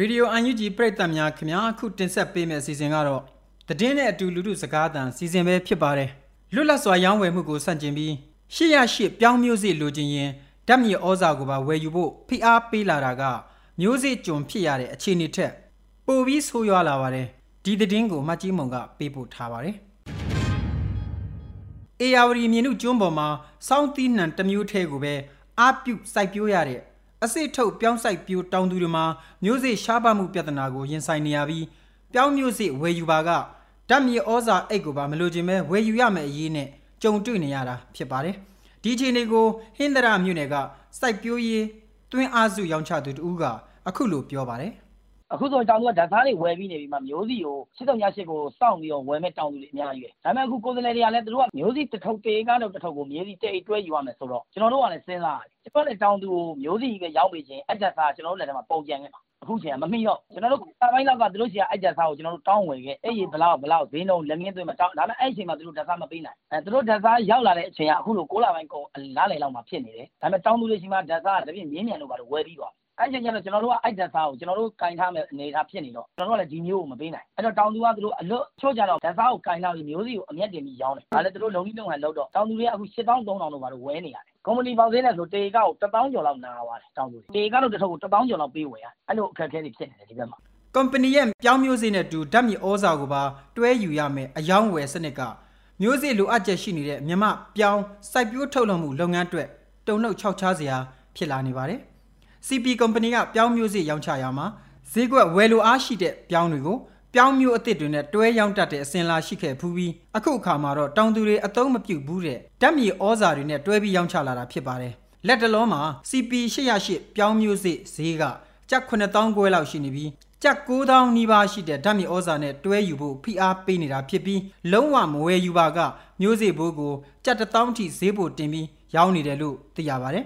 ရေဒီယိုအန်ယူဂျီပရိသတ်များခင်ဗျာအခုတင်ဆက်ပေးမယ့်အစီအစဉ်ကတော့တည်င်းနဲ့အတူလူထုစကားသံစီစဉ်ပဲဖြစ်ပါတယ်လွတ်လပ်စွာရောင်းဝယ်မှုကိုစန့်ကျင်ပြီးရှေ့ရရှေ့ပြောင်းမျိုးစေ့လိုချင်ရင်ဓာတ်မြေဩဇာကိုပါဝယ်ယူဖို့ဖိအားပေးလာတာကမျိုးစေ့ကြုံဖြစ်ရတဲ့အခြေအနေထက်ပိုပြီးဆိုးရွားလာပါတယ်ဒီတည်င်းကိုမတ်ကြီးမုံကပေးပို့ထားပါတယ်အေယာဝတီမြင်းုကျွန်းပေါ်မှာစောင်းသီးနှံတစ်မျိုးထဲကိုပဲအာပြုတ်စိုက်ပျိုးရတဲ့ အစစ်ထုတ်ပြောင်းစိုက်ပြိုးတောင်သူတွေမှာမျိုးစေ့ရှားပါမှုပြဿနာကိုရင်ဆိုင်နေရပြီးပြောင်းမျိုးစေ့ဝယ်ယူပါကဓာတ်မြေဩဇာအိတ်ကိုပါမလိုချင်ပဲဝယ်ယူရမယ့်အရေးနဲ့ကြုံတွေ့နေရတာဖြစ်ပါတယ်။ဒီချိန်တွေကိုဟင်းသရမြို့နယ်ကစိုက်ပျိုးရေးတွင်းအားစုရောင်းချသူတူကအခုလိုပြောပါတယ်။ အခုဆိုတောင်သူကဓာတ်စားတွေဝယ်ပြီးနေပြီးမှမျိုးစီကို၈၃ည၈ကိုစောင့်ပြီးတော့ဝယ်မဲ့တောင်သူတွေအများကြီးပဲဒါပေမဲ့အခုကိုယ်စားလှယ်တွေကလည်းသူတို့ကမျိုးစီတစ်ထုပ်တေးကားတော့တစ်ထုပ်ကိုမြေစီတိတ်တွဲယူရမယ်ဆိုတော့ကျွန်တော်တို့ကလည်းစဉ်းစားရတယ်ကျွန်တော်လည်းတောင်သူကိုမျိုးစီပဲရောက်ပြီးချင်းအကြက်စားကျွန်တော်တို့လည်းထဲမှာပုံကြံခဲ့မှာအခုချိန်ကမမိတော့ကျွန်တော်တို့အပိုင်းလောက်ကသူတို့စီကအကြက်စားကိုကျွန်တော်တို့တောင်းဝယ်ခဲ့အဲ့ဒီဘလောက်ဘလောက်ဈေးနှုန်းလက်ငင်းသွင်းမတောင်းဒါပေမဲ့အဲ့ဒီချိန်မှာသူတို့ဓာတ်စားမပေးနိုင်အဲသူတို့ဓာတ်စားရောက်လာတဲ့အချိန်ကအခုလို6လပိုင်းကုန်လားလေလောက်မှာဖြစ်နေတယ်ဒါပေမဲ့တောင်းသူတွေရှိမှဓာတ်စားကတပြည့်မြင်းမြန်လို့ပါတော့ဝယ်ပြီးသွား အဲ့ချိန်ကျတော့ကျွန်တော်တို့ကအိုက်တက်စားကိုကျွန်တော်တို့ကင်ထားမဲ့အနေအထားဖြစ်နေတော့ကျွန်တော်တို့ကလည်းဒီမျိုးကိုမပေးနိုင်အဲ့တော့တောင်သူကသူတို့အလွတ်ချို့ကြတော့ဓာတ်စားကိုကင်ထားပြီးမျိုးစီကိုအမျက်တင်ပြီးရောင်းတယ်ဒါလည်းသူတို့လုံကြီးလုံဟန်လောက်တော့တောင်သူတွေကအခု8300တော့ဘာလို့ဝဲနေရတယ်ကုမ္ပဏီပေါက်ဈေးနဲ့ဆိုတေကောက်1000ကျော်လောက်နာသွားတယ်တောင်သူတေကောက်တော့တစ်ထုပ်ကို1000ကျော်လောက်ပေးဝယ်ရအဲ့လိုအခက်အခဲတွေဖြစ်နေတယ်ဒီဘက်မှာကုမ္ပဏီရဲ့ပြောင်းမျိုးစေ့နဲ့တူဓာတ်မြေဩဇာကိုပါတွဲယူရမယ်အယောင်းဝယ်စနစ်ကမျိုးစေ့လိုအပ်ချက်ရှိနေတဲ့မြမပြောင်းစိုက်ပျိုးထုတ်လုပ်မှုလုပ်ငန်းအတွက်တုံ့နှုတ်ခြောက်ခြားစရာဖြစ်လာနေပါတယ် CP ကုမ္ပဏီကပြောင်းမျိုးစေ့ရောင်းချရာမှာဈေးကွက်ဝယ်လိုအားရှိတဲ့ပြောင်းတွေကိုပြောင်းမျိုးအသစ်တွေနဲ့တွဲရောင်းတတ်တဲ့အစဉ်လာရှိခဲ့ဖူးပြီးအခုအခါမှာတော့တောင်သူတွေအသုံးမပြုဘူးတဲ့ဓာတ်မြေဩဇာတွေနဲ့တွဲပြီးရောင်းချလာတာဖြစ်ပါတယ်လက်တလုံးမှာ CP 808ပြောင်းမျိုးစေ့ဈေးကကျပ်9000ကျွဲလောက်ရှိနေပြီးကျပ်9000နီးပါးရှိတဲ့ဓာတ်မြေဩဇာနဲ့တွဲယူဖို့ဖိအားပေးနေတာဖြစ်ပြီးလုံးဝမဝယ်ယူပါကမျိုးစေ့ဘိုးကိုကျပ်1000ထိဈေးပိုတင်ပြီးရောင်းနေတယ်လို့သိရပါတယ်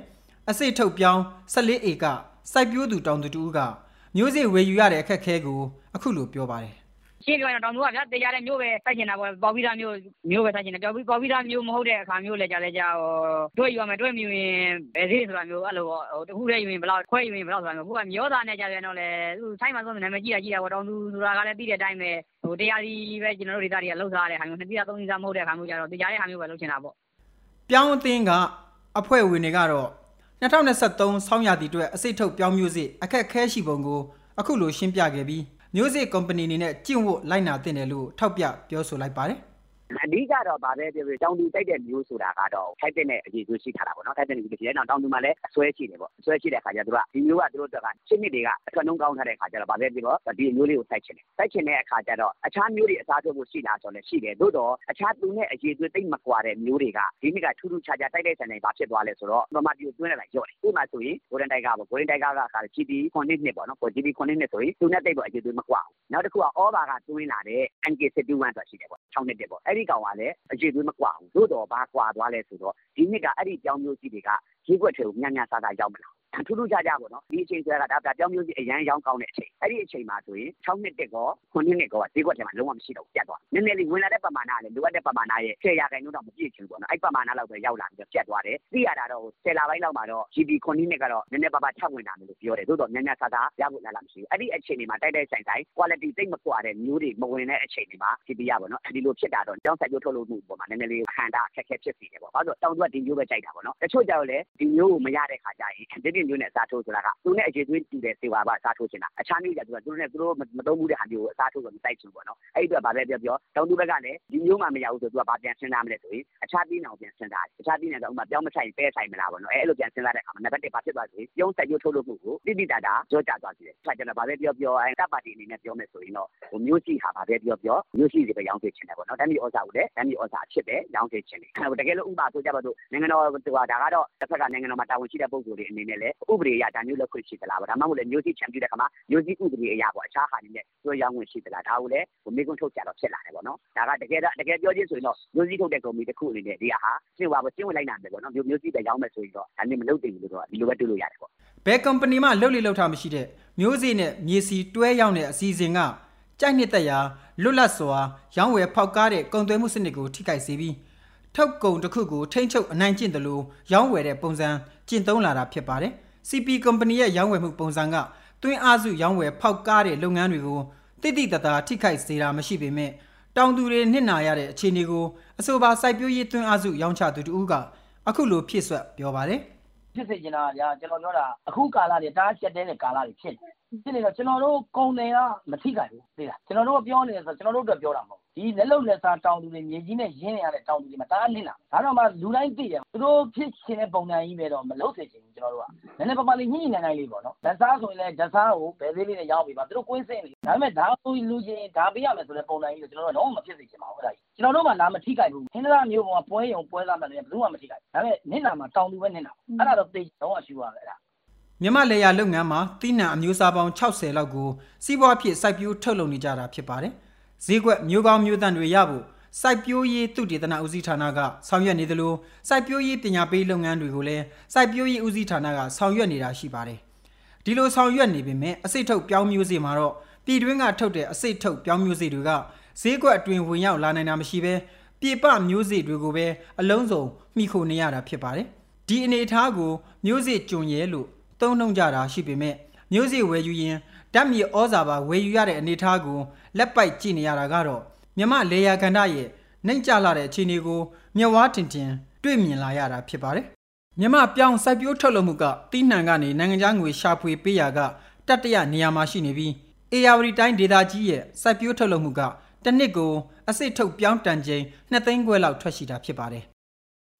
အစိတ်ထုတ်ပြောင်း14ဧကစိုက်ပျိုးသူတောင်သူတူကမျိုးစေ့ဝယ်ယူရတဲ့အခက်ခဲကိုအခုလိုပြောပါတယ်ရှင်းပြောရင်တောင်သူကဗျာတရားတဲ့မျိုးပဲစိုက်ချင်တာပေါ့ပေါ်ပြီးသားမျိုးမျိုးပဲစိုက်ချင်တယ်ပေါ်ပြီးပေါ်ပြီးသားမျိုးမဟုတ်တဲ့အခါမျိုးလည်းကြာလဲကြာဟိုတွဲယူရမယ်တွဲမြူရင်ဘယ်ဈေးဆိုတာမျိုးအဲ့လိုပေါ့ဟိုတခုတည်းယူရင်ဘယ်လောက်ခွဲယူရင်ဘယ်လောက်ဆိုတာမျိုးခုကမျောသားနဲ့ကြာပြန်တော့လေသူဆိုင်မှာဆိုနာမည်ကြီးတာကြီးတာပေါ့တောင်သူဆိုတာကလည်းပြီးတဲ့အတိုင်းပဲဟိုတရားကြီးပဲကျွန်တော်တို့ဒေသတွေကလှုပ်ရှားတဲ့ဟာမျိုးနှစ်ပြသုံးစီစားမဟုတ်တဲ့အခါမျိုးကြတော့တရားတဲ့ဟာမျိုးပဲလှုပ်ချင်တာပေါ့ပြောင်းအသင်းကအဖွဲ့ဝင်တွေကတော့ 2023ဆောင်းရာသီအတွက်အစိတ်ထုတ်ပြောင်းမျိုးစေ့အခက်ခဲရှိပုံကိုအခုလိုရှင်းပြခဲ့ပြီးမျိုးစေ့ကုမ္ပဏီအနေနဲ့ကျင့်ဝတ်လိုက်နာသင့်တယ်လို့ထောက်ပြပြောဆိုလိုက်ပါတယ်။ အဓိကတော့ဗာပဲပြောပြော တောင်သူတိုက်တဲ့မျိုးဆိုတာကတော့ ထိုက်တဲ့အခြေအရှိထားတာပေါ့နော် ထိုက်တဲ့အခြေရှိတယ်နောက်တောင်သူမှာလည်း အစွဲရှိတယ်ပေါ့ အစွဲရှိတဲ့ခါကျတော့ ဒီမျိုးက သူတို့ကရှင်းနှစ်တွေက အထွက်နှုံးကောင်းထားတဲ့ခါကျတော့ဗာပဲပြောတော့ဒီမျိုးလေးကို စိုက်ချင်တယ် စိုက်ချင်တဲ့အခါကျတော့ အခြားမျိုးတွေ အစားထိုးဖို့ရှိလားဆိုတော့ရှိတယ် သို့တော့အခြားသူနဲ့အခြေသွေးတိတ်မကွာတဲ့ မျိုးတွေက ဒီနှစ်က ထူးထူးခြားခြား တိုက်တဲ့ဆန်တွေဗာဖြစ်သွားလဲဆိုတော့မမတီကိုတွင်းလိုက်ရော့တယ်ဒီမှာဆိုရင်ဂိုဒန်တိုက်ကပေါ့ဂိုဒန်တိုက်ကက GB 9နှစ်ပေါ့နော် GB 9နှစ်ဆိုရင် သူနဲ့တိတ်ပေါ့အခြေသွေးမကွာဘူး နောက်တစ်ခုကအောဘာကတွင်းလာတဲ့ NK71 ဆိုတာရှိတယ်ပေါ့6နှစ်တည်းပေါ့ အဲ့ဒီကောင်ကလည်းအခြေသွေးမကွာဘူးသို့တော်ဘာကွာသွားလဲဆိုတော့ဒီနှစ်ကအဲ့ဒီပြောင်းမျိုးကြီးတွေကဈေးကွက်ထဲကိုညံ့ညံ့စားစားရောက်မလာ ထူးထူးခြားခြားပေါ့နော်ဒီအချိန်ဆိုတာကဒါပြောင်းမျိုးကြီးအရန်ရောင်းကောင်းတဲ့အချိန်အဲ့ဒီအချိန်မှာဆိုရင်6နှစ်တက်ကော9နှစ်ကောဈေးကွက်ထဲမှာလုံးဝမရှိတော့ပြတ်သွားနည်းနည်းလေးဝင်လာတဲ့ပမာဏကလည်းလိုအပ်တဲ့ပမာဏရဲ့10ရာခိုင်နှုန်းတော့မပြည့်ချင်ဘူးပေါ့နော်အဲ့ပမာဏလောက်ပဲရောက်လာပြီးပြတ်သွားတယ်သိရတာတော့10လပိုင်းလောက်မှာတော့ GB 9နှစ်ကတော့နည်းနည်းပါးပါးထပ်ဝင်လာမယ်လို့ပြောတယ်သို့တော့ညံ့ညံ့စားစားရဖို့လာလာမရှိဘူးအဲ့ဒီအချိန်တွေမှာတိုက်တိုက်ဆိုင်ဆိုင် quality သိမ့်မကွာတဲ့မျိုးတွေမဝင်တဲ့အချိန်တွေမှာ GB ရပေါ့နော်ဒီလိုဖြစ်တာတော့ကျောင်းဆိုင်ကျိုးထုတ်လို့မှုပေါ့မှာနည်းနည်းလေးဟန်တာခက်ခဲဖြစ်စီတယ်ပေါ့ဘာလို့တောင်သူကဒီမျိုးပဲကြိုက်တာပေါ့နော်တချို့ကြောက်လေဒီမျိုးကိုမရတဲ့ခါကျရင်ဒီဒီမျိုးနဲ့အစားထိုးဆိုတာကသူနဲ့အခြေသွေးတူတဲ့စေဝါပါအစားထိုးချင်တာအခြားမျိုးကြသူကသူတို့နဲ့သူတို့မသုံးဘူးတဲ့ဟာမျိုးကိုအစားထိုးလို့မတိုက်ချင်ဘူးပေါ့နော်အဲ့ဒီအတွက်ဗာပဲပြောပြောတောင်သူဘက်ကလည်းဒီမျိုးမှမရဘူးဆိုသူကဗာပြန်စဉ်းစားမလဲဆိုရင်အခြားပြည်နယ်ကိုပြန်စဉ်းစားတယ်အခြားပြည်နယ်ကဥမာပြောင်းမဆိုင်ပဲဆိုင်မလားပေါ့နော်အဲ့လိုပြန်စဉ်းစားတဲ့အခါမှာနံပါတ်1ဘာဖြစ်သွားဆိုရင်ပြုံးဆက်ရုပ်ထုတ်လို့မှုကိုတိတိတတာကြောကြသွားစီတယ်။ဒါကြောင့်ဗာပဲပြောပြောအဲတပ်ပါတီအနေနဲ့ပြောမယ်ဆိုရင်တော့ဟိုမျိုးရှိဟာဗာပဲပြောပြောမျိုးရှိတွေပဲရောင်းသေးချင်တယ်ပေါ့နော်။တမ်းပြည်ဩဇာကိုလည်းတမ်းပြည်ဩဇာအဖြစ်ပဲရောင်းသေးချင်တယ်။ဟိုတကယ်လို့ဥပမာဆိုကြပါတော့နိုင်ငံတော်ဟိုဒါကတော့တစ်ဖက်ကနိုင်ငံတော်မှာတာဝန်ရှိတဲ့ပုဂ္ဂိုလ်တွေအနေနဲ့လည်းဥပဒေအရဒါမျိုးလုပ်ခွင့်ရှိသလားပေါ့ဒါမှမဟုတ်လည်းမျိုးကြီးချန်ပြတဲ့ခါမှာမျိုးကြီးဥပဒေအရပေါ့အခြားဟာတွေနဲ့တွဲရောင်းဝင်ရှိသလားဒါကိုလည်းဟိုမိကွန်းထုတ်ကြတော့ဖြစ်လာတယ်ပေါ့နော်ဒါကတကယ်တကယ်ပြောချင်းဆိုရင်တော့မျိုးကြီးထုတ်တဲ့ကုမ္ပဏီတစ်ခုအနေနဲ့ဒီဟာရှင်းပါပေါ့ရှင်းဝင်လိုက်နိုင်တယ်ပေါ့နော်မျိုးမျိုးကြီးပဲရောင်းမယ်ဆိုရင်တော့ဒါနဲ့မလုပ်တင်ဘူးလို့တော့ဒီလိုပဲတွေ့လို့ရတယ်ပေါ့ဘယ်ကုမ္ပဏီမှလှုပ်လေလှုပ်ထားမရှိတဲ့မျိုးစေ့နဲ့မြေစီတွဲရောင်းတဲ့အစီအစဉ်ကကြိုက်နှစ်သက်ရာလွတ်လပ်စွာရောင်းဝယ်ဖောက်ကားတဲ့ကုန်သွယ်မှုစနစ်ကိုထိခိုက်စေပြီးထုတ်ကုန်တစ်ခုကိုထိမ့်ချုပ်အနိုင်ကျင့်တယ်လို့ရောင်းဝယ်တဲ့ပုံစံကျင့်သုံးလာတာဖြစ်ပါတယ်။ CP ကုမ္ပဏီရဲ့ရောင်းဝယ်မှုပုံစံကတွင်းအားစုရောင်းဝယ်ဖောက်ကားတဲ့လုပ်ငန်းတွေကိုတိတိတသားထိခိုက်စေတာမရှိပေမဲ့တောင်သူတွေနစ်နာရတဲ့အခြေအနေကိုအဆိုပါစိုက်ပျိုးရေးတွင်းအားစုရောင်းချသူတူကအခုလိုဖြစ်ဆွက်ပြောပါတယ်ဖြစ်စေချင်တာဗျာကျွန်တော်ပြောတာအခုကာလတွေတားချက်တဲ့ကာလတွေဖြစ်နေ ဖြစ်နေတော့ ကျွန်တော်တို့ ကုန်တယ်က မထိခိုက်ဘူး သိလား ကျွန်တော်တို့ပြောနေတယ်ဆိုကျွန်တော်တို့အတွက် ပြောတာမဟုတ်ဒီလက်လုံလက်စားတောင်သူတွေ မြေကြီးနဲ့ ရင်းနေရတဲ့ တောင်သူတွေမှာတားနစ်လာဒါတော့မှ လူတိုင်းသိတယ် သူတို့ဖြစ်ရှင်တဲ့ ပုံစံကြီးပဲတော့ မလုပ်စေချင်ဘူး ကျွန်တော်တို့က နည်းနည်းပါးပါးလေး ညှိညှိနှိုင်းနှိုင်းလေးပေါ့နော်လက်စားဆိုရင်လည်းလက်စားကို ဘယ်သေးလေးနဲ့ ရောင်းပေးပါ သူတို့ကွင်းစင်းနေဒါပေမဲ့ဒါကိုလူချင်းဒါပေးရမယ်ဆိုတဲ့ ပုံစံကြီးကိုကျွန်တော်တို့တော့မဖြစ်စေချင်ပါဘူး အဲ့ဒါကြီး ကျွန်တော်တို့မှလာမထိခိုက်ဘူးခင်းသားမျိုးပေါ်မှာပွဲရုံပွဲသားမှလည်းဘယ်သူမှ မထိခိုက်ဒါပေမဲ့နစ်နာမှာ တောင်သူပဲ နစ်နာအဲ့ဒါတော့သိတော့အရှူရမယ် အဲ့ဒါ မြမလေယာလုပ်ငန်းမှာတိနံအမျိုးအစားပေါင်း60လောက်ကိုစီးပွားဖြစ်စိုက်ပျိုးထုတ်လုပ်နေကြတာဖြစ်ပါတယ်။ဈေးကွက်မျိုးကောင်းမျိုးတန်တွေရဖို့စိုက်ပျိုးရေးသုတေသနဦးစီးဌာနကဆောင်ရွက်နေသလိုစိုက်ပျိုးရေးပညာပေးလုပ်ငန်းတွေကိုလည်းစိုက်ပျိုးရေးဦးစီးဌာနကဆောင်ရွက်နေတာရှိပါတယ်။ဒီလိုဆောင်ရွက်နေပေမဲ့အစိတ်ထုတ်ပြောင်းမျိုးစေ့မှာတော့ပြည်တွင်းကထုတ်တဲ့အစိတ်ထုတ်ပြောင်းမျိုးစေ့တွေကဈေးကွက်အတွင်းဝင်ရောက်လာနိုင်တာမရှိဘဲပြေပမျိုးစေ့တွေကိုပဲအလုံးစုံမှီခိုနေရတာဖြစ်ပါတယ်။ဒီအနေအထားကိုမျိုးစေ့ကျွံရဲလို့ သုံးနှုံကြတာရှိပေမဲ့မျိုးစေ့ဝယ်ယူရင်ဓာတ်မြေဩဇာပါဝယ်ယူရတဲ့အနေအထားကိုလက်ပိုက်ကြည့်နေရတာကတော့မြမလေယာကန္တရဲ့နှိမ့်ကျလာတဲ့အခြေအနေကိုမျက်ဝါးတင်တင်တွေ့မြင်လာရတာဖြစ်ပါတယ်မြမပြောင်းစိုက်ပျိုးထုတ်လုပ်မှုကတီးနှံကနေနိုင်ငံခြားငွေရှာဖွေပေးရာကတတရနေရာမှာရှိနေပြီးအေယာဝတီတိုင်းဒေသကြီးရဲ့စိုက်ပျိုးထုတ်လုပ်မှုကတစ်နှစ်ကိုအစစ်ထုတ်ပြောင်းတန်ချိန်2သိန်းခွဲလောက်ထွက်ရှိတာဖြစ်ပါတယ်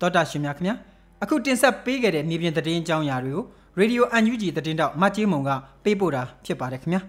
သောတာရှင်များခင်ဗျာအခုတင်ဆက်ပေးခဲ့တဲ့မြေပြင်သတင်းအကြောင်းအရာတွေကို ရေဒီယို UNG သတင်းတောက်မတ်ကြီးမုံကပေးပို့တာဖြစ်ပါတယ်ခင်ဗျာ